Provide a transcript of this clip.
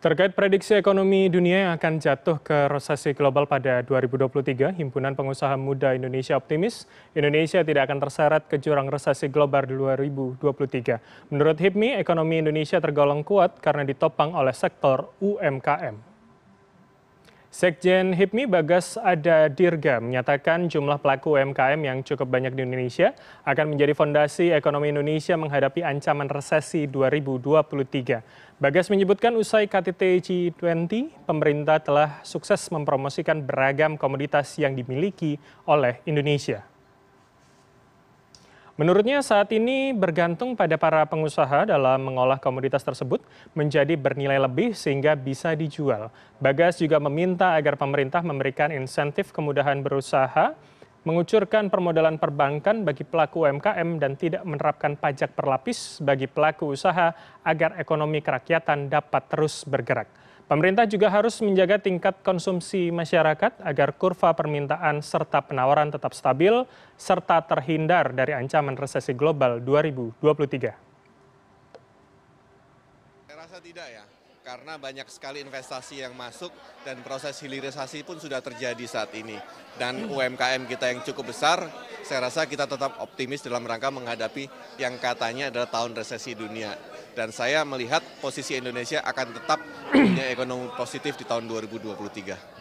Terkait prediksi ekonomi dunia yang akan jatuh ke resesi global pada 2023, Himpunan Pengusaha Muda Indonesia optimis Indonesia tidak akan terseret ke jurang resesi global 2023. Menurut HIPMI, ekonomi Indonesia tergolong kuat karena ditopang oleh sektor UMKM. Sekjen HIPMI Bagas Ada Dirga menyatakan jumlah pelaku UMKM yang cukup banyak di Indonesia akan menjadi fondasi ekonomi Indonesia menghadapi ancaman resesi 2023. Bagas menyebutkan usai KTT G20, pemerintah telah sukses mempromosikan beragam komoditas yang dimiliki oleh Indonesia. Menurutnya saat ini bergantung pada para pengusaha dalam mengolah komoditas tersebut menjadi bernilai lebih sehingga bisa dijual. Bagas juga meminta agar pemerintah memberikan insentif kemudahan berusaha, mengucurkan permodalan perbankan bagi pelaku UMKM dan tidak menerapkan pajak berlapis bagi pelaku usaha agar ekonomi kerakyatan dapat terus bergerak. Pemerintah juga harus menjaga tingkat konsumsi masyarakat agar kurva permintaan serta penawaran tetap stabil serta terhindar dari ancaman resesi global 2023. Saya rasa tidak ya, karena banyak sekali investasi yang masuk dan proses hilirisasi pun sudah terjadi saat ini. Dan UMKM kita yang cukup besar, saya rasa kita tetap optimis dalam rangka menghadapi yang katanya adalah tahun resesi dunia. Dan saya melihat posisi Indonesia akan tetap punya ekonomi positif di tahun 2023.